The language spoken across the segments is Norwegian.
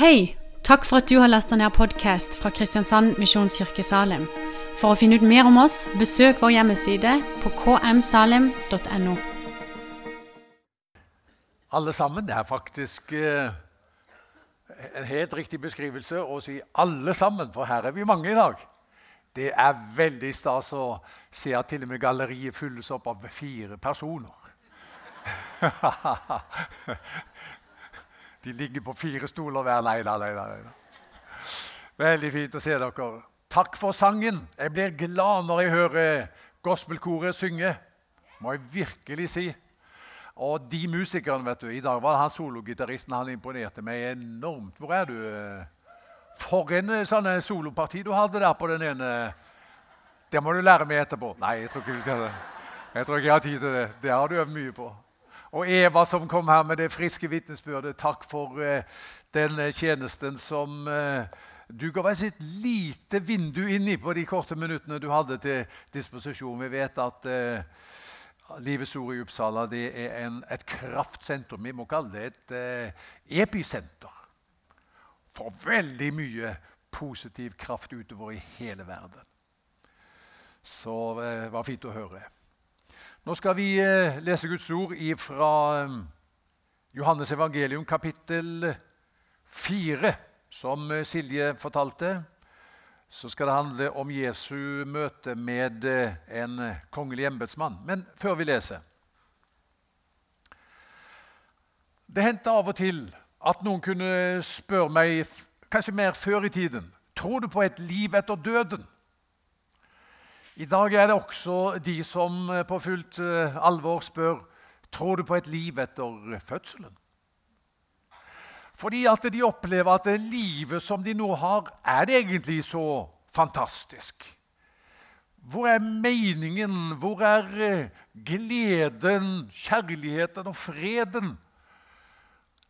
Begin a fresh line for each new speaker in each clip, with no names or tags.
Hei! Takk for at du har lasta ned podkast fra Kristiansand Misjonskirke Salim. For å finne ut mer om oss, besøk vår hjemmeside på kmsalim.no.
Alle sammen. Det er faktisk eh, en helt riktig beskrivelse å si 'alle sammen', for her er vi mange i dag. Det er veldig stas å se at til og med galleriet fylles opp av fire personer. De ligger på fire stoler hver. Nei da, nei da. Veldig fint å se dere. Takk for sangen. Jeg blir glad når jeg hører gospelkoret synge. Må jeg virkelig si. Og de musikerne, vet du. I dag var han sologitaristen. Han imponerte meg enormt. Hvor er du? For en eh, sånn eh, soloparti du hadde der på den ene. Det må du lære meg etterpå. Nei, jeg tror ikke vi skal det. Jeg tror ikke jeg har tid til det. Det har du øvd mye på. Og Eva som kom her med det friske vitnesbyrdet. Takk for uh, den tjenesten som uh, du ga meg et lite vindu inn i på de korte minuttene du hadde til disposisjon. Vi vet at uh, Livets Ord i Uppsala det er en, et kraftsentrum. Vi må kalle det et episenter for veldig mye positiv kraft utover i hele verden. Så det var fint å høre. Nå skal vi eh, lese Guds ord fra eh, Johannes evangelium kapittel 4, som eh, Silje fortalte. Så skal det handle om Jesu møte med en kongelig embetsmann. Men før vi leser Det hendte av og til at noen kunne spørre meg, kanskje mer før i tiden, tror du på et liv etter døden? I dag er det også de som eh, på fullt eh, alvor spør tror du på et liv etter fødselen. Fordi at de opplever at det livet som de nå har, er det egentlig så fantastisk. Hvor er meningen? Hvor er eh, gleden, kjærligheten og freden?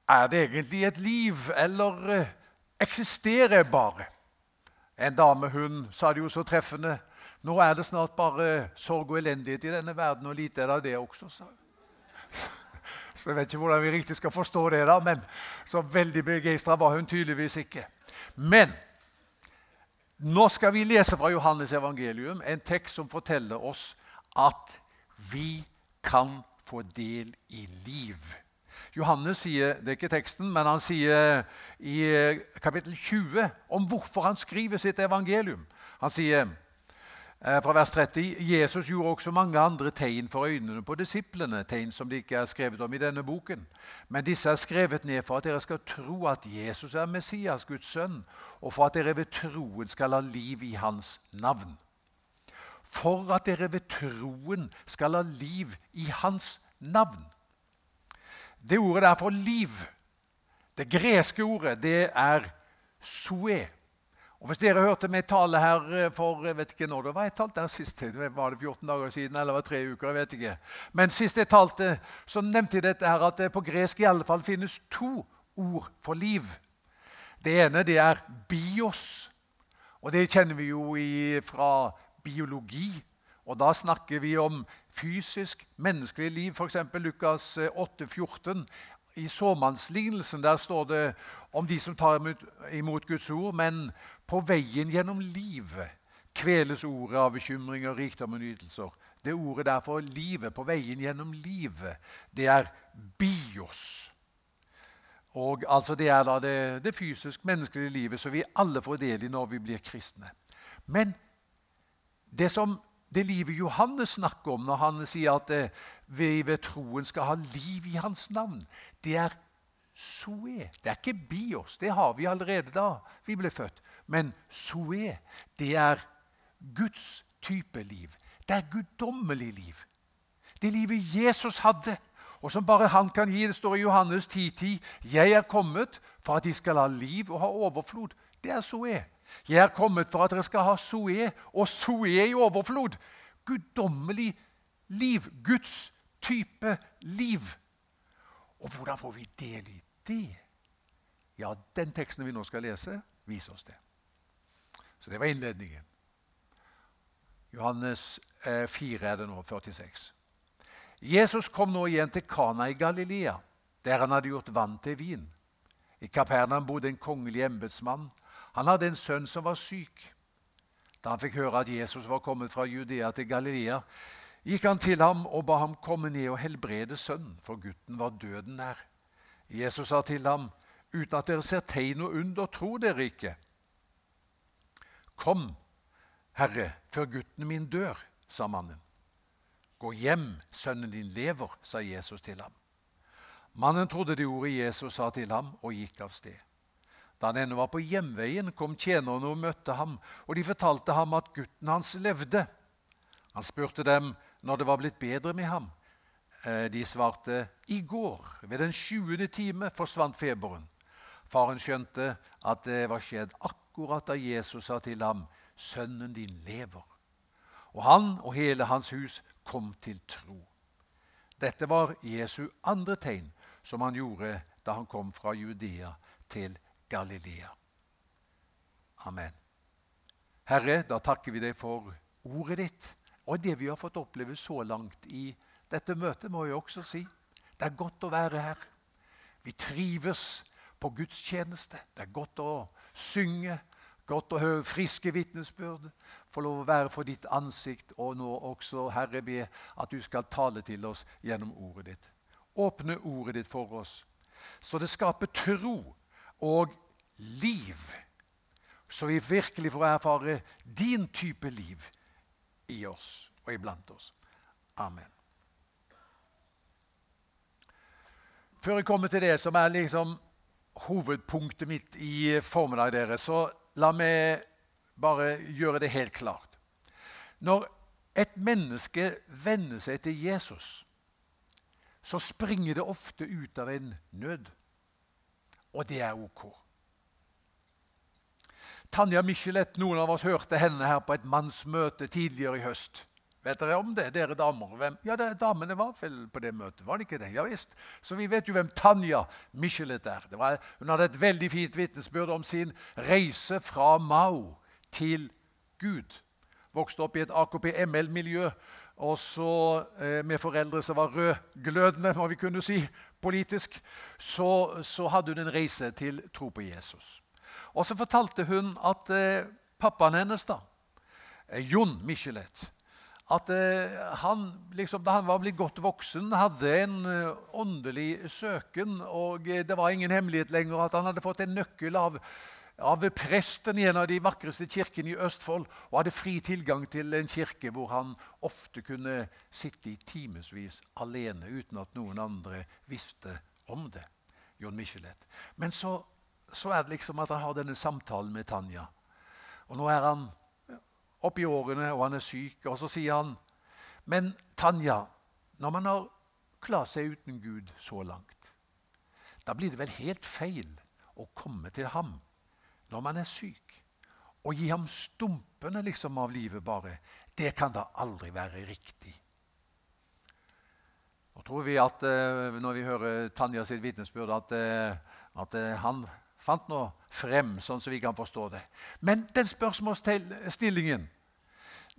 Er det egentlig et liv, eller eksisterer jeg bare? En dame hun sa det jo så treffende nå er det snart bare sorg og elendighet i denne verden, og lite er det av det også. Så. så jeg vet ikke hvordan vi riktig skal forstå det, da, men så veldig begeistra var hun tydeligvis ikke. Men nå skal vi lese fra Johannes evangelium, en tekst som forteller oss at vi kan få del i liv. Johannes sier det er ikke teksten, men han sier i kapittel 20 om hvorfor han skriver sitt evangelium. Han sier fra vers 30. Jesus gjorde også mange andre tegn for øynene på disiplene, tegn som det ikke er skrevet om i denne boken. Men disse er skrevet ned for at dere skal tro at Jesus er Messias, Guds sønn, og for at dere ved troen skal ha liv i hans navn. For at dere ved troen skal ha liv i hans navn. Det ordet der for liv, det greske ordet, det er zoe. Og Hvis dere hørte meg tale her eh, for jeg vet ikke når det var jeg talte her sist, var det 14 dager siden eller var det tre uker? jeg vet ikke. Men sist jeg talte, så nevnte jeg dette her at det på gresk i alle fall finnes to ord for liv. Det ene det er bios, og det kjenner vi jo i, fra biologi. Og Da snakker vi om fysisk, menneskelig liv, f.eks. Lukas 8, 14. I såmannslignelsen der står det om de som tar imot Guds ord, men på veien gjennom livet kveles ordet av bekymringer, rikdom og nytelser. Det ordet der for livet, på veien gjennom livet, det er bios. Og altså Det er da det, det fysisk menneskelige livet som vi alle får del i når vi blir kristne. Men det som det livet Johannes snakker om når han sier at eh, vi ved troen skal ha liv i hans navn, det er soe. Det er ikke bios. Det har vi allerede da vi ble født. Men zoe, det er Guds type liv. Det er guddommelig liv. Det livet Jesus hadde, og som bare han kan gi. Det står i Johannes 10,10.: 10, 'Jeg er kommet for at de skal ha liv og ha overflod.' Det er zoe. Jeg er kommet for at dere skal ha zoe, og zoe i overflod. Guddommelig liv. Guds type liv. Og hvordan får vi del i det? Ja, den teksten vi nå skal lese, viser oss det. Så det var innledningen. Johannes 4 eh, er det nå, 46. Jesus kom nå igjen til Kana i Galilea, der han hadde gjort vann til vin. I Kapernaum bodde en kongelig embetsmann. Han hadde en sønn som var syk. Da han fikk høre at Jesus var kommet fra Judea til Galilea, gikk han til ham og ba ham komme ned og helbrede sønnen, for gutten var døden nær. Jesus sa til ham, uten at dere ser tegn og under, tror dere ikke. Kom, Herre, før gutten min dør, sa mannen. Gå hjem, sønnen din lever, sa Jesus til ham. Mannen trodde det ordet Jesus sa til ham, og gikk av sted. Da han ennå var på hjemveien, kom tjenerne og møtte ham, og de fortalte ham at gutten hans levde. Han spurte dem når det var blitt bedre med ham. Eh, de svarte, i går, ved den sjuende time, forsvant feberen. Faren skjønte at det var skjedd akkurat da Jesus sa til ham, sønnen din lever. Og han og hele hans hus kom til tro. Dette var Jesu andre tegn som han gjorde da han kom fra Judea til Galilea. Amen. Herre, da takker vi deg for ordet ditt og det vi har fått oppleve så langt i dette møtet, må jeg også si. Det er godt å være her. Vi trives på gudstjeneste. Det er godt å synge, godt å høre friske vitnesbyrd. Få lov å være for ditt ansikt, og nå også, Herre, be at du skal tale til oss gjennom ordet ditt. Åpne ordet ditt for oss, så det skaper tro og liv. Så vi virkelig får erfare din type liv i oss og iblant oss. Amen. Før jeg kommer til det som er liksom hovedpunktet mitt i formiddag, dere, så la meg bare gjøre det helt klart. Når et menneske venner seg til Jesus, så springer det ofte ut av en nød. Og det er ok. Tanja Michelet, noen av oss hørte henne her på et mannsmøte tidligere i høst. Vet dere om det, dere damer? Hvem? Ja, det, Damene var vel på det møtet, var det ikke det? Ja visst. Så vi vet jo hvem Tanja Michelet er. Var, hun hadde et veldig fint vitnesbyrd om sin reise fra Mao til Gud. Vokste opp i et AKP-ML-miljø og så eh, med foreldre som var rødglødende, må vi kunne si, politisk. Så, så hadde hun en reise til tro på Jesus. Og så fortalte hun at eh, pappaen hennes, da, eh, Jon Michelet at eh, han, liksom, Da han var blitt godt voksen, hadde en eh, åndelig søken. Og eh, det var ingen hemmelighet lenger at han hadde fått en nøkkel av, av presten i en av de vakreste kirkene i Østfold og hadde fri tilgang til en kirke hvor han ofte kunne sitte i timevis alene uten at noen andre visste om det. Jon Michelet. Men så så er det liksom at han har denne samtalen med Tanja. Og nå er han oppi årene, og han er syk. Og så sier han, 'Men Tanja, når man har klart seg uten Gud så langt, da blir det vel helt feil å komme til ham når man er syk, og gi ham stumpene liksom av livet bare. Det kan da aldri være riktig.' Nå tror vi at eh, Når vi hører Tanja sitt vitnesbyrd, at, eh, at eh, han fant nå frem, sånn som vi kan forstå det. Men den spørsmålsstillingen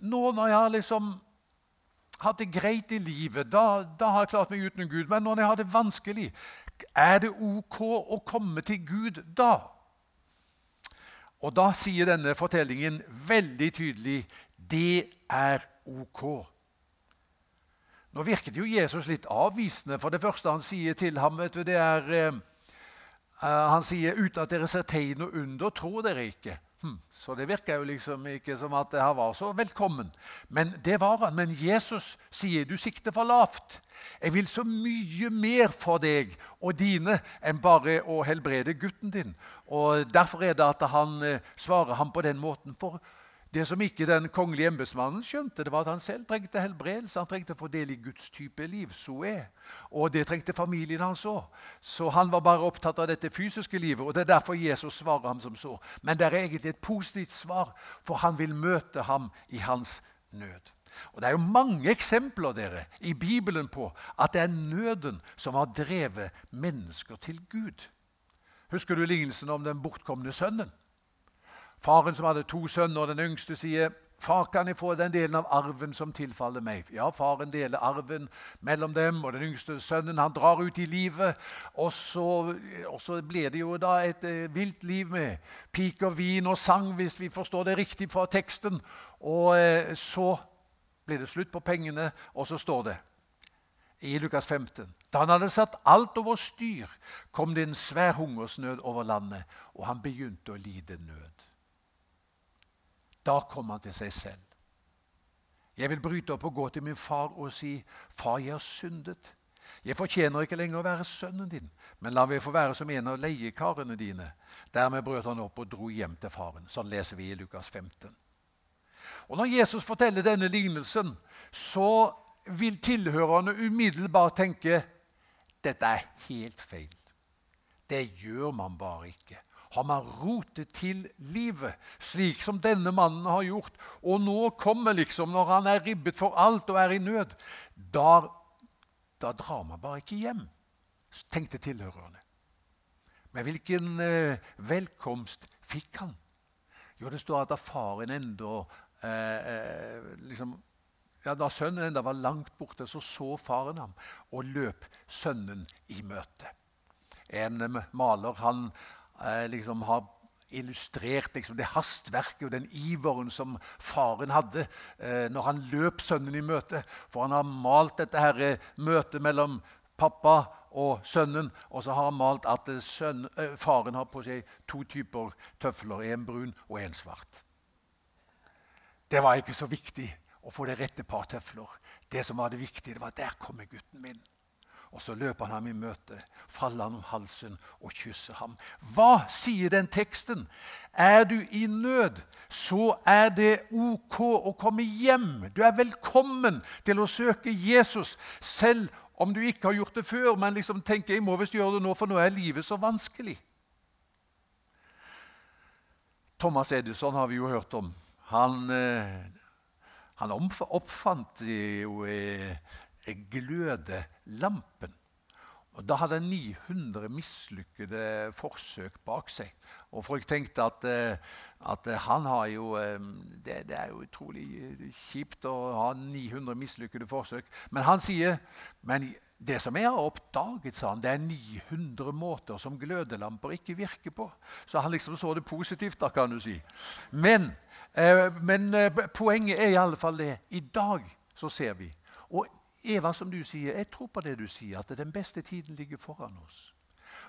Nå når jeg har liksom hatt det greit i livet, da, da, har jeg klart meg uten Gud. Men når jeg har det vanskelig, er det ok å komme til Gud da? Og da sier denne fortellingen veldig tydelig det er ok. Nå virket jo Jesus litt avvisende, for det første han sier til ham, vet du, det er eh, han sier uten at dere ser tegn og under, tror dere ikke. Hm, så det virker jo liksom ikke som at han var så velkommen. Men det var han. Men Jesus sier du sikter for lavt. Jeg vil så mye mer for deg og dine enn bare å helbrede gutten din. Og Derfor er det at han eh, svarer ham på den måten. For det som ikke den kongelige embetsmannen skjønte, det var at han selv trengte helbredelse. Han trengte å få del i Guds type liv. Zoe. Og det trengte familien hans òg. Så han var bare opptatt av dette fysiske livet. og Det er derfor Jesus svarer ham som så. Men det er egentlig et positivt svar, for han vil møte ham i hans nød. Og Det er jo mange eksempler dere, i Bibelen på at det er nøden som har drevet mennesker til Gud. Husker du lignelsen om den bortkomne sønnen? Faren som hadde to sønner, den yngste sier, Far, kan jeg få den delen av arven som tilfaller meg? Ja, faren deler arven mellom dem, og den yngste sønnen han drar ut i livet. Og så, og så blir det jo da et eh, vilt liv med pik og vin og sang, hvis vi forstår det riktig fra teksten. Og eh, så blir det slutt på pengene, og så står det i Lukas 15. Da han hadde satt alt over styr, kom det en svær hungersnød over landet, og han begynte å lide nød. Da kom han til seg selv. Jeg vil bryte opp og gå til min far og si, 'Far, jeg har syndet.' 'Jeg fortjener ikke lenger å være sønnen din, men la meg få være som en av leiekarene dine.' Dermed brøt han opp og dro hjem til faren. Sånn leser vi i Lukas 15. Og Når Jesus forteller denne lignelsen, så vil tilhørerne umiddelbart tenke dette er helt feil. Det gjør man bare ikke har man rotet til livet, slik som denne mannen har gjort. Og nå kommer liksom, når han er ribbet for alt og er i nød, da, da drar man bare ikke hjem, tenkte tilhørerne. Men hvilken eh, velkomst fikk han? Jo, det står at da faren enda eh, eh, liksom, ja, Da sønnen enda var langt borte, så så faren ham og løp sønnen i møte. En eh, maler han, eh, liksom har illustrert liksom, det hastverket og den iveren som faren hadde eh, når han løp sønnen i møte. For han har malt dette her, eh, møtet mellom pappa og sønnen. Og så har han malt at eh, sønnen, eh, faren har på seg to typer tøfler. En brun og en svart. Det var ikke så viktig å få det rette par tøfler. Det som var det viktige, det var at der kommer gutten min. Og så løper han ham i møte, faller han om halsen og kysser ham. Hva sier den teksten? Er du i nød, så er det ok å komme hjem. Du er velkommen til å søke Jesus, selv om du ikke har gjort det før, men liksom tenker jeg må visst gjøre det nå, for nå er livet så vanskelig. Thomas Edison har vi jo hørt om. Han, eh, han oppfant jo eh, glødelampen. Og Da hadde han 900 mislykkede forsøk bak seg. Og folk tenkte at, eh, at han har jo eh, det, det, er jo utrolig kjipt å ha 900 mislykkede forsøk. Men han sier men det som jeg har oppdaget, sa han, det er 900 måter som glødelamper ikke virker på. Så han liksom så det positivt, da, kan du si. Men, eh, men poenget er i alle fall det. I dag så ser vi. Eva, som du sier, jeg tror på det du sier, at den beste tiden ligger foran oss.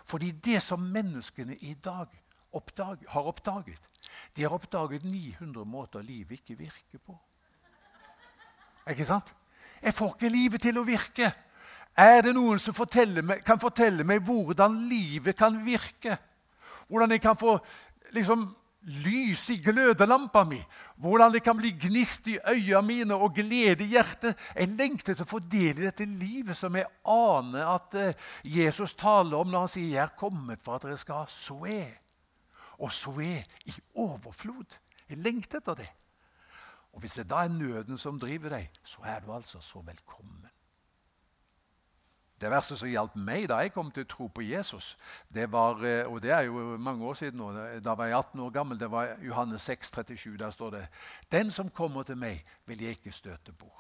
Fordi det som menneskene i dag oppdag, har oppdaget De har oppdaget 900 måter livet ikke virker på. Ikke sant? Jeg får ikke livet til å virke. Er det noen som meg, kan fortelle meg hvordan livet kan virke? Hvordan jeg kan få liksom, lys i glødelampa mi, hvordan det kan bli gnist i øya mine og glede i hjertet. Jeg lengter til å få del i dette livet som jeg aner at eh, Jesus taler om når han sier 'Jeg er kommet for at dere skal ha soe', og soe i overflod. Jeg lengter etter det. Og Hvis det da er nøden som driver deg, så er du altså så velkommen. Det verset som hjalp meg da jeg kom til å tro på Jesus, det var, eh, og det er jo mange år siden nå, da var jeg 18 år gammel, det var Johannes 6, 37. Der står det Den som kommer til meg, vil jeg ikke støte bort.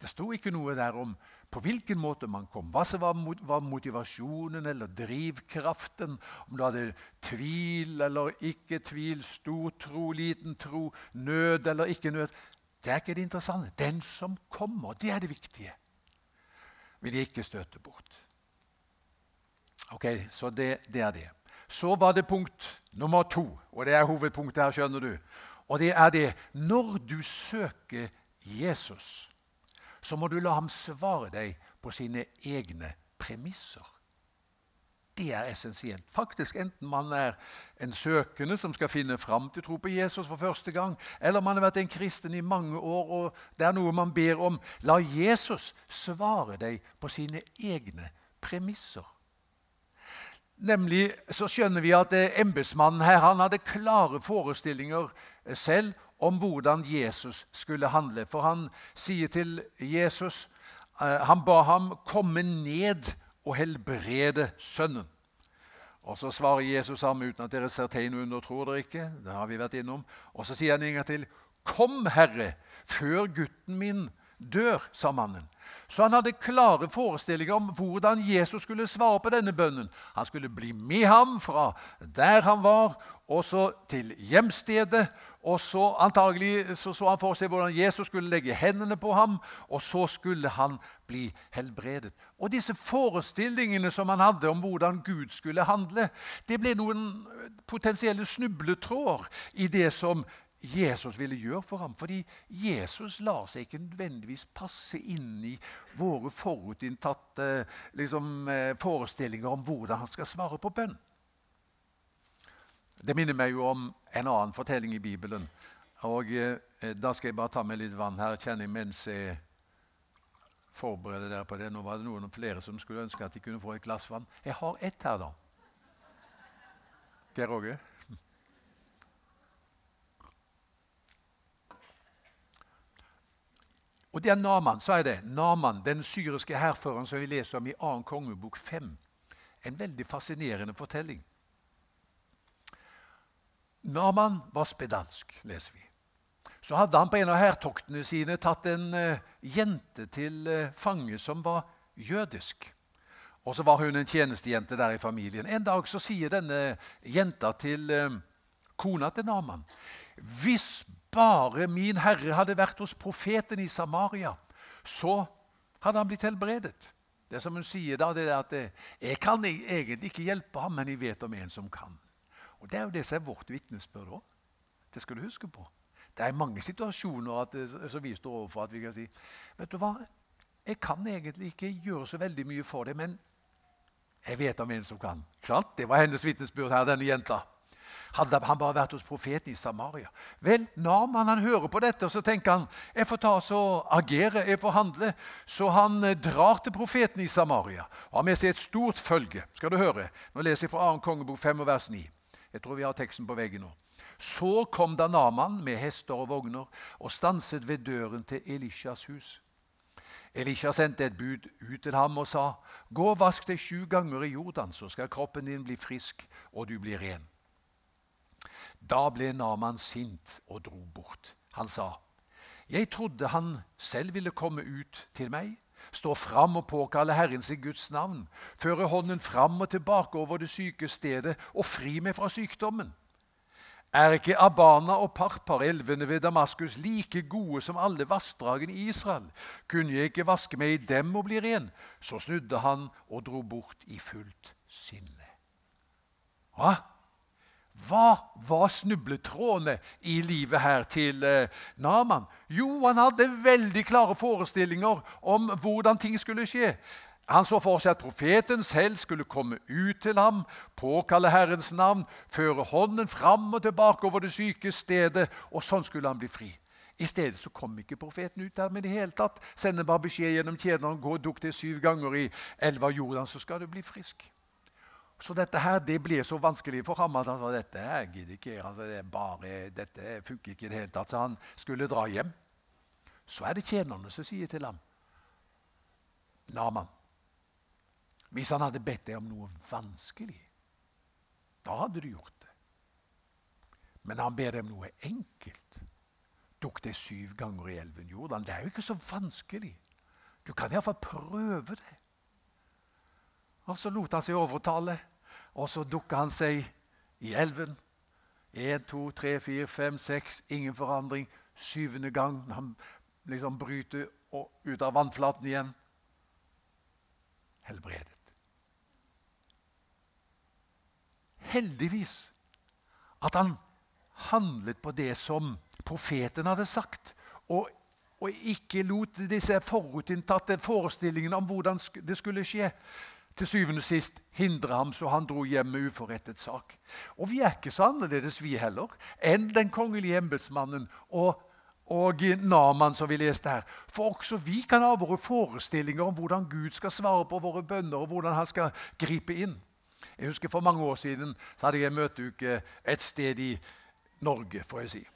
Det sto ikke noe der om på hvilken måte man kom, hva som var motivasjonen eller drivkraften, om du hadde tvil eller ikke tvil, stor tro, liten tro, nød eller ikke nød. Det er ikke det interessante. Den som kommer, det er det viktige vil jeg ikke støte bort. Ok, Så det, det, er det. Så var det punkt nummer to, og det er hovedpunktet her, skjønner du. Og det er det når du søker Jesus, så må du la ham svare deg på sine egne premisser. Det er essensielt. Faktisk Enten man er en søkende som skal finne fram til tro på Jesus for første gang, eller man har vært en kristen i mange år og det er noe man ber om. La Jesus svare deg på sine egne premisser. Nemlig så skjønner vi at eh, embetsmannen her han hadde klare forestillinger eh, selv om hvordan Jesus skulle handle. For han sier til Jesus eh, Han ba ham komme ned og helbrede sønnen. Og Så svarer Jesus ham uten at dere ser tegn under, tror dere ikke. Det har vi vært innom. Og så sier han en gang til, Kom, Herre, før gutten min dør, sa mannen. Så han hadde klare forestillinger om hvordan Jesus skulle svare på denne bønnen. Han skulle bli med ham fra der han var, og så til hjemstedet. Og så antagelig så, så han for seg hvordan Jesus skulle legge hendene på ham, og så skulle han bli helbredet. Og disse forestillingene som han hadde om hvordan Gud skulle handle, det ble noen potensielle snubletråder i det som Jesus ville gjøre for ham. Fordi Jesus lar seg ikke nødvendigvis passe inn i våre forutinntatte liksom, eh, forestillinger om hvordan han skal svare på bønn. Det minner meg jo om en annen fortelling i Bibelen. Og eh, Da skal jeg bare ta med litt vann her, kjenner jeg mens jeg forbereder dere på det. Nå var det noen flere som skulle ønske at de kunne få et glass vann. Jeg har ett her, da. Geir Åge? Og det er Naman, sa jeg det. Naman, den syriske hærføreren som vi leser om i 2. kongebok 5. En veldig fascinerende fortelling. Naman var spedansk, leser vi. Så hadde han på en av hærtoktene sine tatt en uh, jente til uh, fange som var jødisk. Og så var hun en tjenestejente der i familien. En dag så sier denne jenta til uh, kona til Naman Hvis bare min herre hadde vært hos profeten i Samaria, så hadde han blitt helbredet. Det som hun sier da, det er at jeg kan egentlig ikke hjelpe ham, men jeg vet om en som kan. Og Det er jo det som er vårt vitnesbyrd òg. Det skal du huske på. Det er mange situasjoner at, som vi står overfor at vi kan si vet du hva, jeg kan egentlig ikke gjøre så veldig mye for det, men jeg vet om en som kan. Klart? Det var hennes vitnesbyrd her, denne jenta. Hadde han bare vært hos profeten i Samaria? Vel, Naman han hører på dette, så tenker han jeg får ta så agere, jeg får handle. Så han eh, drar til profeten i Samaria og har med seg et stort følge. Skal du høre? Nå leser jeg fra 2. kongebok 5 vers 9. Jeg tror vi har teksten på veggen nå. Så kom da Naman med hester og vogner og stanset ved døren til Elishas hus. Elisha sendte et bud ut til ham og sa, 'Gå og vask deg sju ganger i Jordan, så skal kroppen din bli frisk, og du blir ren.' Da ble Naman sint og dro bort. Han sa, 'Jeg trodde han selv ville komme ut til meg.' Stå fram og påkalle Herren sin Guds navn, føre hånden fram og tilbake over det syke stedet og fri meg fra sykdommen. Er ikke Abana og Parpar, elvene ved Damaskus, like gode som alle vassdragene i Israel? Kunne jeg ikke vaske meg i dem og bli ren? Så snudde han og dro bort i fullt sinne. Hva? Hva var snubletrådene i livet her til eh, Naman? Jo, han hadde veldig klare forestillinger om hvordan ting skulle skje. Han så for seg at profeten selv skulle komme ut til ham, påkalle Herrens navn, føre hånden fram og tilbake over det syke stedet, og sånn skulle han bli fri. I stedet så kom ikke profeten ut der med det hele tatt. Sender bare beskjed gjennom tjeneren, gå og dukk til syv ganger i elva Jordan, så skal du bli frisk. Så dette her, det blir så vanskelig for ham at han sa dette her gidder ikke altså, det bare, dette funker ikke i det hele tatt. Så han skulle dra hjem. Så er det tjenerne som sier til ham Naman, hvis han hadde bedt deg om noe vanskelig, da hadde du gjort det. Men han ber deg om noe enkelt. Dukk deg syv ganger i elven Jordan. Det er jo ikke så vanskelig. Du kan iallfall prøve det. Og så lot han seg overtale. Og så dukka han seg i elven. Én, to, tre, fire, fem, seks. Ingen forandring. Syvende gang han liksom bryter ut av vannflaten igjen. Helbredet. Heldigvis at han handlet på det som profeten hadde sagt, og, og ikke lot disse forutinntatte forestillingene om hvordan det skulle skje, til syvende og sist hindre ham så han dro hjem med uforrettet sak. Og vi er ikke så annerledes, vi heller, enn den kongelige embetsmannen og, og Naman, som vi leste her. For også vi kan ha våre forestillinger om hvordan Gud skal svare på våre bønner, og hvordan han skal gripe inn. Jeg husker For mange år siden så hadde jeg en møteuke et sted i Norge, får jeg si.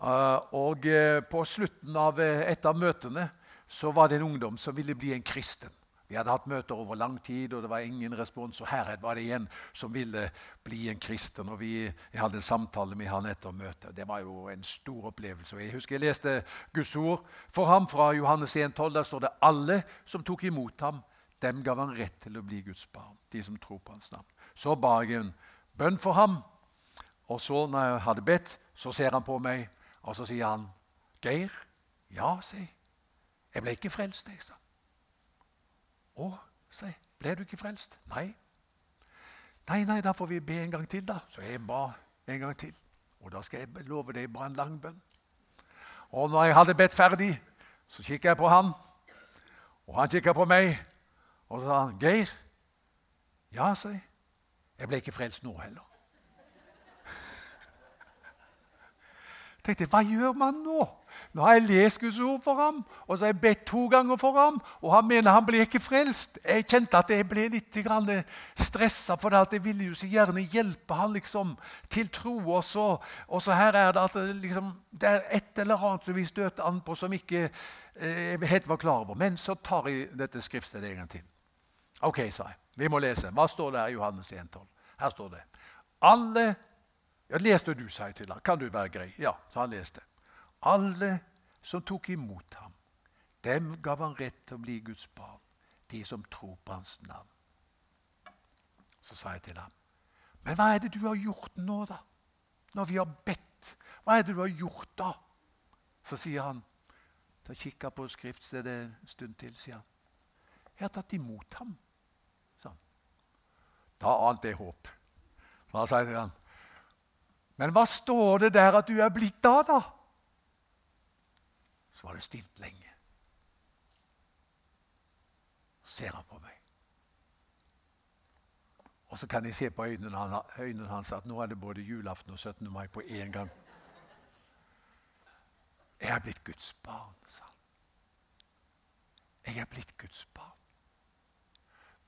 Uh, og uh, På slutten av uh, et av møtene så var det en ungdom som ville bli en kristen. Vi hadde hatt møter over lang tid, og det var ingen respons. Og her var det en som ville bli en kristen. og vi, Jeg hadde en samtale med han etter møtet. Det var jo en stor opplevelse. Jeg husker jeg leste Guds ord for ham fra Johannes 1,12. Der står det alle som tok imot ham, dem gav han rett til å bli Guds barn. De som tror på hans navn. Så ba jeg en bønn for ham. Og så, når jeg hadde bedt, så ser han på meg, og så sier han, 'Geir, ja, si. Jeg ble ikke frelst, jeg, sa 'Å, si, ble du ikke frelst?' Nei. Nei, nei, da får vi be en gang til, da. Så jeg ba en gang til. Og da skal jeg love deg bare en lang bønn. Og når jeg hadde bedt ferdig, så kikket jeg på han, og han kikket på meg, og så sa han, 'Geir, ja', sa jeg. Jeg ble ikke frelst nå heller. Jeg Hva gjør man nå? Nå har jeg lest Guds ord for ham, og så har jeg bedt to ganger for ham, og han mener han ble ikke frelst. Jeg kjente at jeg ble litt stressa, for det, jeg ville jo så gjerne hjelpe han liksom, til tro. Og så, og så her er det at liksom, det er et eller annet som vi støter an på, som ikke eh, helt var klar over. Men så tar jeg dette skriftstedet en gang til. Ok, sa jeg. Vi må lese. Hva står det her i Johannes 1,12? Her står det Alle ja, Leste du, sa jeg til ham. Kan du være grei? Ja, så han leste. Alle som tok imot ham, dem gav han rett til å bli Guds barn, de som tror på hans navn. Så sa jeg til ham, men hva er det du har gjort nå, da? Når vi har bedt, hva er det du har gjort da? Så sier han, da kikka på skriftstedet en stund til, sier han. Jeg har tatt imot ham, sa han. Da ante jeg håp. Da sa jeg til han, men hva står det der at du er blitt av, da? Så var det stilt lenge. Så ser han på meg. Og så kan jeg se på øynene hans at nå er det både julaften og 17. mai på én gang. Jeg er blitt Guds barn, sa han. Jeg er blitt Guds barn.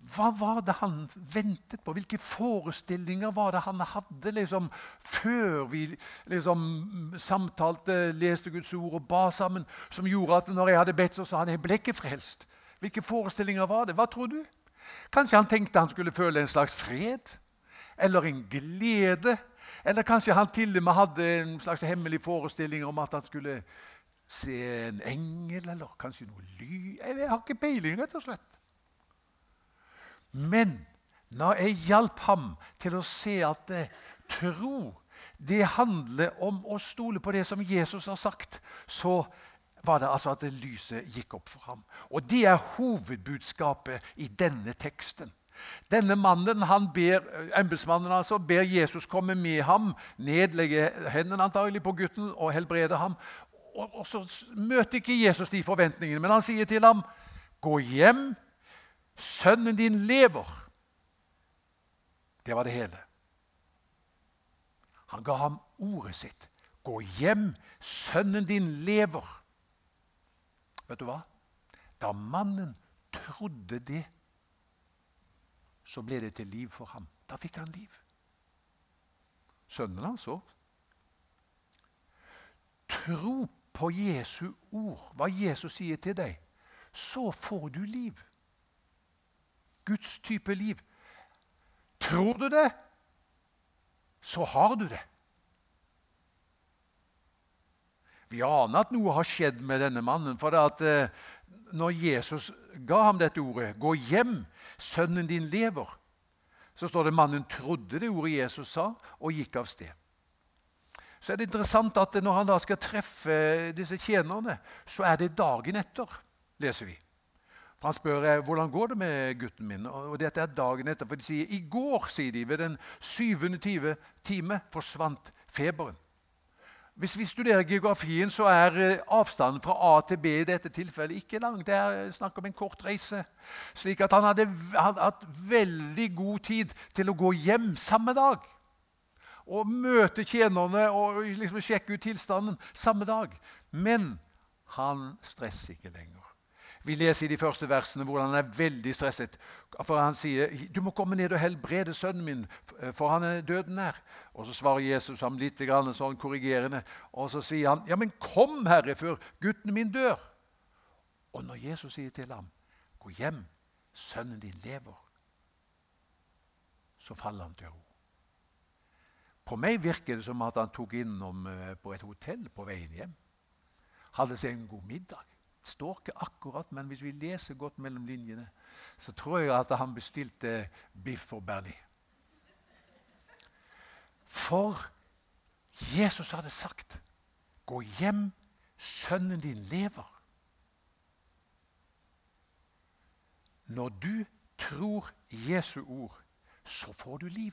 Hva var det han ventet på? Hvilke forestillinger var det han hadde liksom, før vi liksom, samtalte, leste Guds ord og ba sammen, som gjorde at når jeg hadde bedt, så sa han jeg ble ikke frelst? Hvilke forestillinger var det? Hva tror du? Kanskje han tenkte han skulle føle en slags fred? Eller en glede? Eller kanskje han til og med hadde en slags hemmelig forestilling om at han skulle se en engel, eller kanskje noe ly? Jeg har ikke peiling, rett og slett. Men når jeg hjalp ham til å se at det, tro det handler om å stole på det som Jesus har sagt, så var det altså at det lyset gikk opp for ham. Og Det er hovedbudskapet i denne teksten. Denne mannen, han ber, Embetsmannen altså, ber Jesus komme med ham, nedlegge hendene antagelig på gutten og helbrede ham. Og, og Så møter ikke Jesus de forventningene, men han sier til ham, 'Gå hjem, Sønnen din lever. Det var det hele. Han ga ham ordet sitt. Gå hjem, sønnen din lever. Vet du hva? Da mannen trodde det, så ble det til liv for ham. Da fikk han liv. Sønnen hans òg. Tro på Jesu ord, hva Jesus sier til deg, så får du liv. Guds type liv. Tror du det, så har du det. Vi aner at noe har skjedd med denne mannen. For at eh, når Jesus ga ham dette ordet 'Gå hjem, sønnen din lever', så står det mannen trodde det ordet Jesus sa, og gikk av sted. Så er det interessant at når han da skal treffe disse tjenerne, så er det dagen etter, leser vi. For Han spør eh, hvordan går det med gutten min. Og Dette er dagen etter. For de sier i går sier de, ved den syvende time forsvant feberen. Hvis vi studerer geografien, så er eh, avstanden fra A til B i dette tilfellet ikke lang. Det er snakk om en kort reise. Slik at han hadde hatt veldig god tid til å gå hjem samme dag. Og møte tjenerne og liksom sjekke ut tilstanden samme dag. Men han stresser ikke lenger. Vi leser i de første versene hvordan han er veldig stresset. For Han sier, 'Du må komme ned og helbrede sønnen min, for han er døden nær.' Og Så svarer Jesus ham litt sånn korrigerende, og så sier han, 'Ja, men kom, Herre, før gutten min dør.' Og når Jesus sier til ham, 'Gå hjem, sønnen din lever, så faller han til ro. På meg virker det som at han tok innom eh, på et hotell på veien hjem. Hadde seg en god middag. Står ikke akkurat, men hvis vi leser godt mellom linjene, så tror jeg at han bestilte biff og bearnés. For Jesus hadde sagt, 'Gå hjem, sønnen din lever'. Når du tror Jesu ord, så får du liv.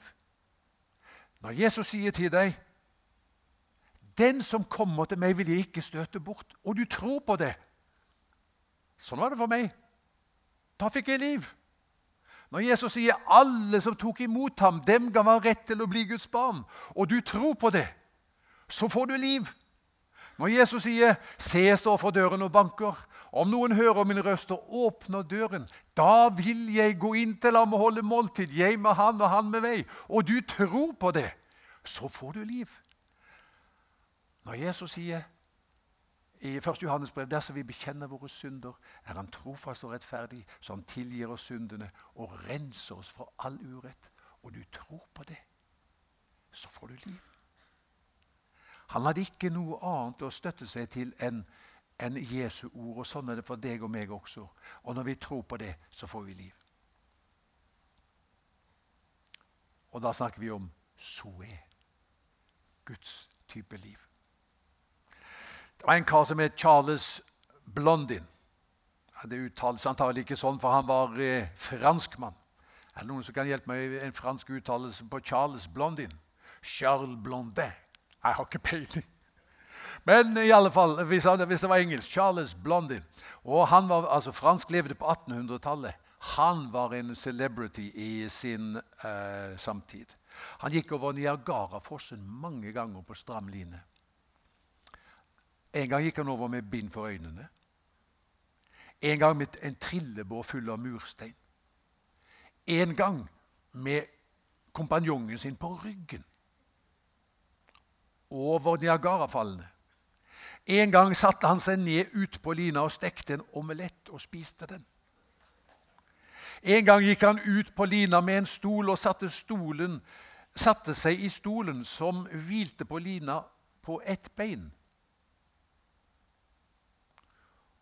Når Jesus sier til deg 'Den som kommer til meg, vil jeg ikke støte bort', og du tror på det Sånn var det for meg. Da fikk jeg liv. Når Jesus sier 'alle som tok imot ham, dem ga han rett til å bli Guds barn', og du tror på det, så får du liv. Når Jesus sier 'se, jeg står for døren og banker', om noen hører min røst og åpner døren, da vil jeg gå inn til ham og holde måltid, jeg med han og han med meg. Og du tror på det, så får du liv. Når Jesus sier i 1. Johannes brev dersom vi bekjenner våre synder, er Han trofast og rettferdig, så Han tilgir oss syndene og renser oss for all urett. Og du tror på det, så får du liv. Han hadde ikke noe annet å støtte seg til enn en Jesu ord. Og sånn er det for deg og meg også. Og når vi tror på det, så får vi liv. Og da snakker vi om Zoe. Guds type liv. Det var en kar som het Charles Blondin. Det uttales antagelig ikke sånn, for han var eh, franskmann. Er det noen som kan hjelpe meg med en fransk uttalelse på Charles Blondin? Charles Blondin. Jeg har ikke peiling. Men i alle fall, hvis, han, hvis det var engelsk Charles Blondin. Og han var, altså Fransk levde på 1800-tallet. Han var en celebrity i sin eh, samtid. Han gikk over Niagarafossen mange ganger på stram line. En gang gikk han over med bind for øynene. En gang med en trillebår full av murstein. En gang med kompanjongen sin på ryggen over Niagarafallene. En gang satte han seg ned ut på lina og stekte en omelett og spiste den. En gang gikk han ut på lina med en stol og satte, stolen, satte seg i stolen som hvilte på lina på ett bein.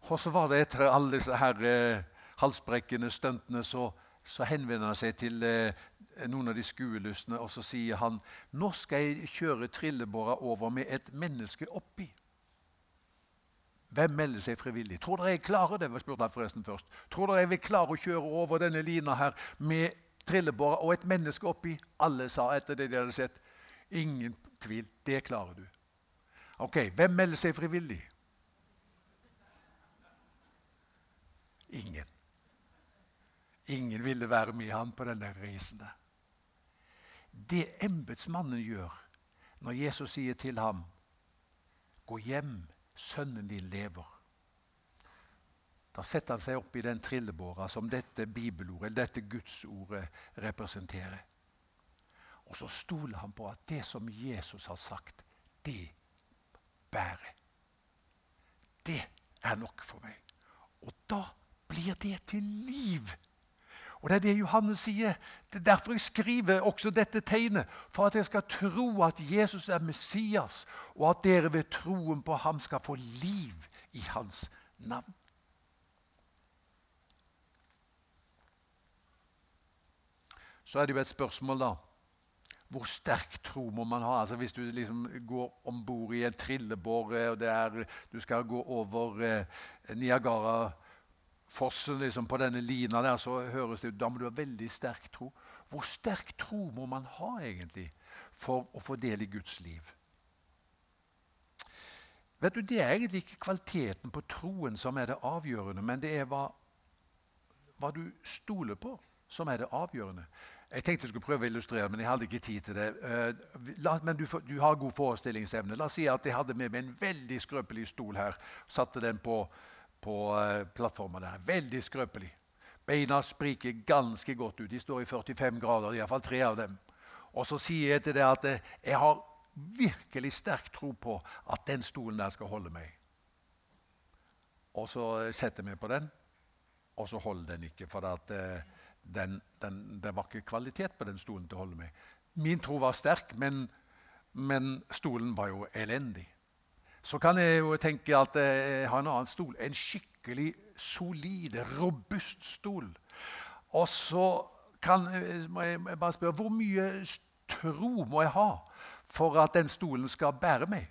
Og så var det etter alle disse her eh, halsbrekkene, stuntene så, så, henvender han seg til eh, noen av de skuelystne, og så sier han nå skal jeg kjøre trillebåra over med et menneske oppi. Hvem melder seg frivillig? Tror dere jeg klarer det? spurte han forresten først. Tror dere jeg vil klare å kjøre over denne lina her med trillebåra og et menneske oppi? Alle sa etter det de hadde sett. Ingen tvil. Det klarer du. Ok, Hvem melder seg frivillig? Ingen. Ingen ville være med han på denne reisen. der. Det embetsmannen gjør når Jesus sier til ham 'Gå hjem, sønnen din lever', da setter han seg opp i den trillebåra som dette bibelordet, dette gudsordet, representerer. Og så stoler han på at det som Jesus har sagt, det bærer. Det er nok for meg. Og da blir det til liv. Og Det er det Johannes sier. Det er derfor jeg skriver også dette tegnet. For at jeg skal tro at Jesus er Messias, og at dere ved troen på ham skal få liv i hans navn. Så er det jo et spørsmål, da. Hvor sterk tro må man ha? Altså Hvis du liksom går om bord i en trillebår og er, du skal gå over eh, Niagara fossen liksom, på denne lina der, så høres det ut Da må du ha veldig sterk tro. Hvor sterk tro må man ha egentlig for å få del i Guds liv? Vet du, Det er egentlig ikke kvaliteten på troen som er det avgjørende, men det er hva, hva du stoler på, som er det avgjørende. Jeg tenkte jeg skulle prøve å illustrere, men jeg hadde ikke tid til det. La, men du, du, har god forestillingsevne. La oss si at jeg hadde med meg en veldig skrøpelig stol her. Satte den på på eh, plattformen der. Veldig skrøpelig. Beina spriker ganske godt ut. De står i 45 grader, iallfall tre av dem. Og så sier jeg til deg at eh, jeg har virkelig sterk tro på at den stolen der skal holde meg. Og så eh, setter meg på den. og så holder den ikke. For den, den, det var ikke kvalitet på den stolen til å holde meg. Min tro var sterk, men, men stolen var jo elendig. Så kan jeg jo tenke at eh, jeg har en annen stol. En skikkelig solid, robust stol. Og så kan, eh, må jeg bare spørre hvor mye tro må jeg ha for at den stolen skal bære meg?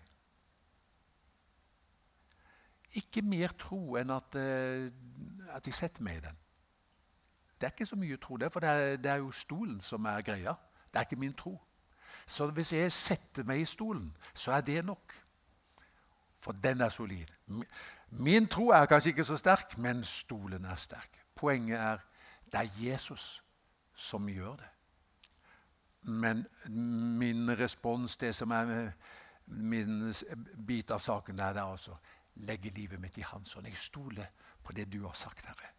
Ikke mer tro enn at, uh, at jeg setter meg i den. Det er ikke så mye tro, det, for det er, det er, jo stolen som er greia. Det er ikke min tro. Så hvis jeg setter meg i stolen, så er det nok. For den er solid. Min tro er kanskje ikke så sterk, men stolen er sterk. Poenget er det er Jesus som gjør det. Men min respons, det som er min bit av saken, er det altså legge livet mitt i Hans hånd. Jeg stoler på det du har sagt, Herre.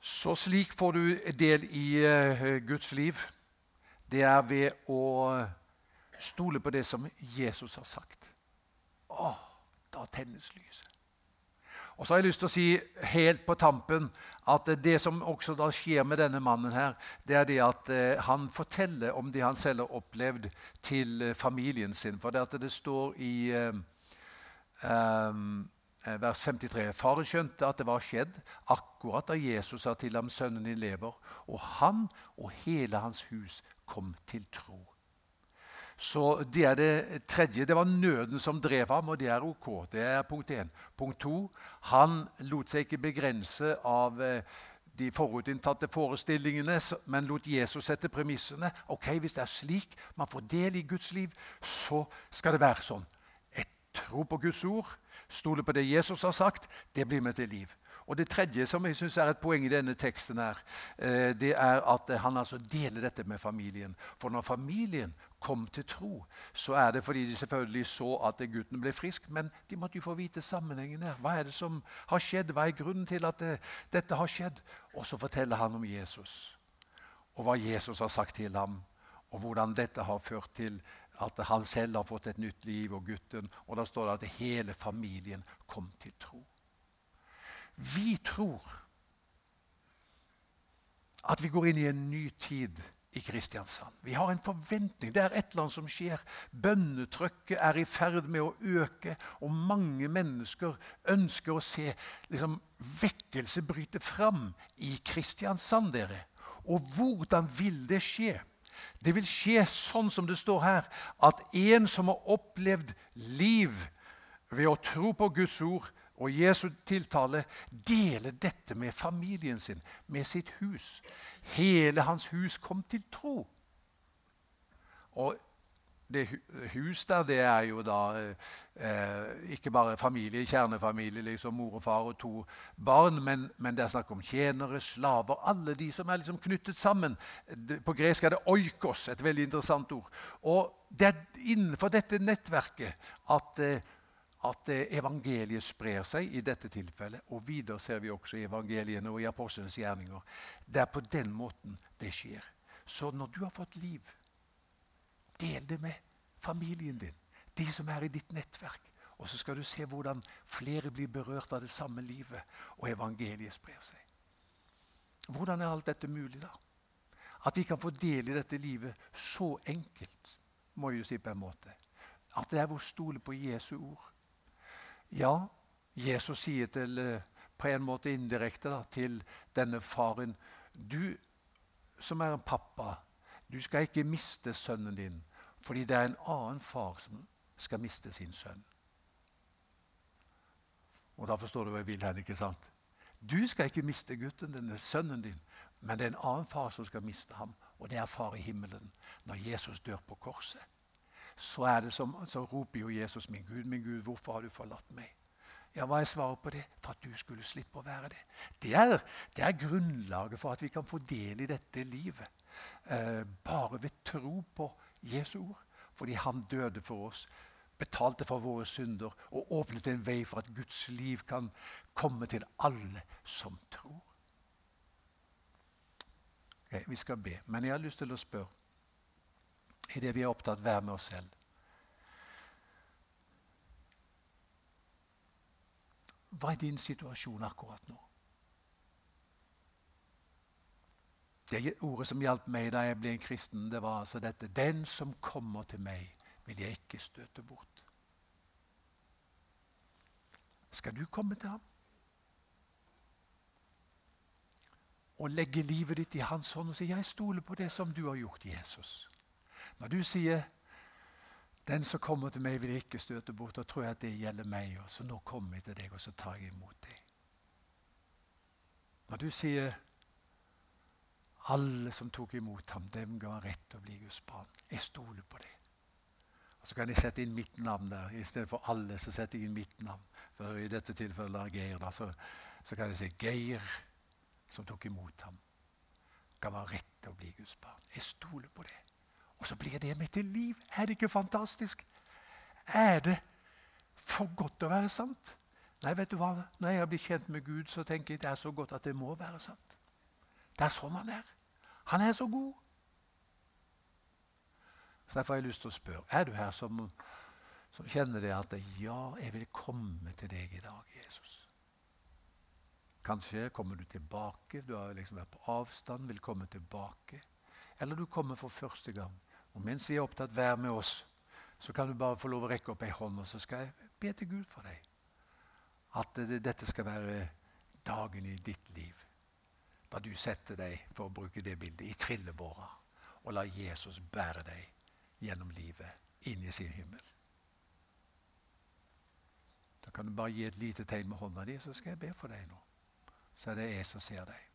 Så slik får du del i uh, Guds liv. Det er ved å stole på det som Jesus har sagt. Å, da tennes lyset. Og så har jeg lyst til å si helt på tampen at det som også da skjer med denne mannen, her, det er det at eh, han forteller om det han selv har opplevd, til eh, familien sin. For det, at det står i eh, vers 53 Faren skjønte at det var skjedd akkurat da Jesus sa til ham 'Sønnen din lever', og han og hele hans hus kom til tro. Så det er det tredje. Det var nøden som drev ham, og det er ok. Det er punkt én. Punkt to han lot seg ikke begrense av eh, de forutinntatte forestillingene, men lot Jesus sette premissene. Ok, Hvis det er slik man får del i Guds liv, så skal det være sånn. Jeg tror på Guds ord, stoler på det Jesus har sagt. Det blir med til liv. Og Det tredje som jeg synes er et poeng i denne teksten, her, eh, det er at han altså deler dette med familien. For når familien kom til tro, så er det fordi de selvfølgelig så at gutten ble frisk. Men de måtte jo få vite sammenhengen her. Hva er det som har skjedd? Hva er grunnen til at det, dette har skjedd? Og så forteller han om Jesus. Og hva Jesus har sagt til ham. Og hvordan dette har ført til at han selv har fått et nytt liv, og gutten. Og da står det at hele familien kom til tro. Vi tror at vi går inn i en ny tid i Kristiansand. Vi har en forventning. Det er et eller annet som skjer. Bønnetrykket er i ferd med å øke, og mange mennesker ønsker å se liksom, vekkelse bryte fram i Kristiansand. dere. Og hvordan vil det skje? Det vil skje sånn som det står her, at en som har opplevd liv ved å tro på Guds ord, og Jesu tiltale deler dette med familien sin, med sitt hus. Hele hans hus kom til tro. Og det hus der, det er jo da eh, ikke bare familie, kjernefamilie, liksom mor og far og to barn, men, men det er snakk om tjenere, slaver, alle de som er liksom knyttet sammen. På gresk er det oikos, et veldig interessant ord. Og det er innenfor dette nettverket at eh, at eh, evangeliet sprer seg i dette tilfellet. Og videre ser vi også i evangeliene og i apostlenes gjerninger. Det er på den måten det skjer. Så når du har fått liv, del det med familien din, de som er i ditt nettverk. Og så skal du se hvordan flere blir berørt av det samme livet, og evangeliet sprer seg. Hvordan er alt dette mulig, da? At vi kan få del i dette livet så enkelt, må jeg jo si på en måte. At det er vår stole på Jesu ord. Ja, Jesus sier til, eh, på en måte indirekte da, til denne faren Du som er en pappa, du skal ikke miste sønnen din fordi det er en annen far som skal miste sin sønn. Og da forstår du hva jeg vil hen, ikke sant? Du skal ikke miste gutten denne sønnen din, men det er en annen far som skal miste ham, og det er far i himmelen når Jesus dør på korset så, som, så roper jo Jesus, 'Min Gud, min Gud, hvorfor har du forlatt meg?' Ja, Hva er svaret på det? For at du skulle slippe å være det. Det er, det er grunnlaget for at vi kan få del i dette livet. Eh, bare ved tro på Jesu ord. Fordi han døde for oss, betalte for våre synder og åpnet en vei for at Guds liv kan komme til alle som tror. Okay, vi skal be, men jeg har lyst til å spørre i det vi er opptatt hver med oss selv. hva er din situasjon akkurat nå? Det ordet som hjalp meg da jeg ble en kristen, det var altså dette Den som kommer til meg, vil jeg ikke støte bort. Skal du komme til ham? Og legge livet ditt i hans hånd og si 'Jeg stoler på det som du har gjort, Jesus'. Når du sier 'Den som kommer til meg, vil ikke støte bort', da tror jeg at det gjelder meg. også. nå kommer jeg til deg, og så tar jeg imot deg. Når du sier alle som tok imot ham, dem ga han rett til å bli Guds barn. Jeg stoler på det. Og Så kan jeg sette inn mitt navn der. I stedet for alle så setter jeg inn mitt navn. For I dette tilfellet Geir. Da, så, så, kan jeg si Geir, som tok imot ham, ga meg rett til å bli Guds barn. Jeg stoler på det. Og så blir det mitt liv. Er det ikke fantastisk? Er det for godt å være sant? Nei, vet du hva? Når jeg blitt kjent med Gud, så tenker jeg det er så godt at det må være sant. Det er sånn han er. Han er så god. Så Derfor har jeg lyst til å spørre er du her som, som kjenner det at ja, jeg vil komme til deg i dag, Jesus. Kanskje kommer du tilbake, du har liksom vært på avstand, vil komme tilbake. Eller du kommer for første gang. Og mens vi er opptatt vær med oss, så kan du bare få lov å rekke opp ei hånd, og så skal jeg be til Gud for deg. At dette skal være dagen i ditt liv da du setter deg, for å bruke det bildet, i trillebåra og lar Jesus bære deg gjennom livet inn i sin himmel. Da kan du bare gi et lite tegn med hånda di, så skal jeg be for deg nå. Så er det jeg som ser deg.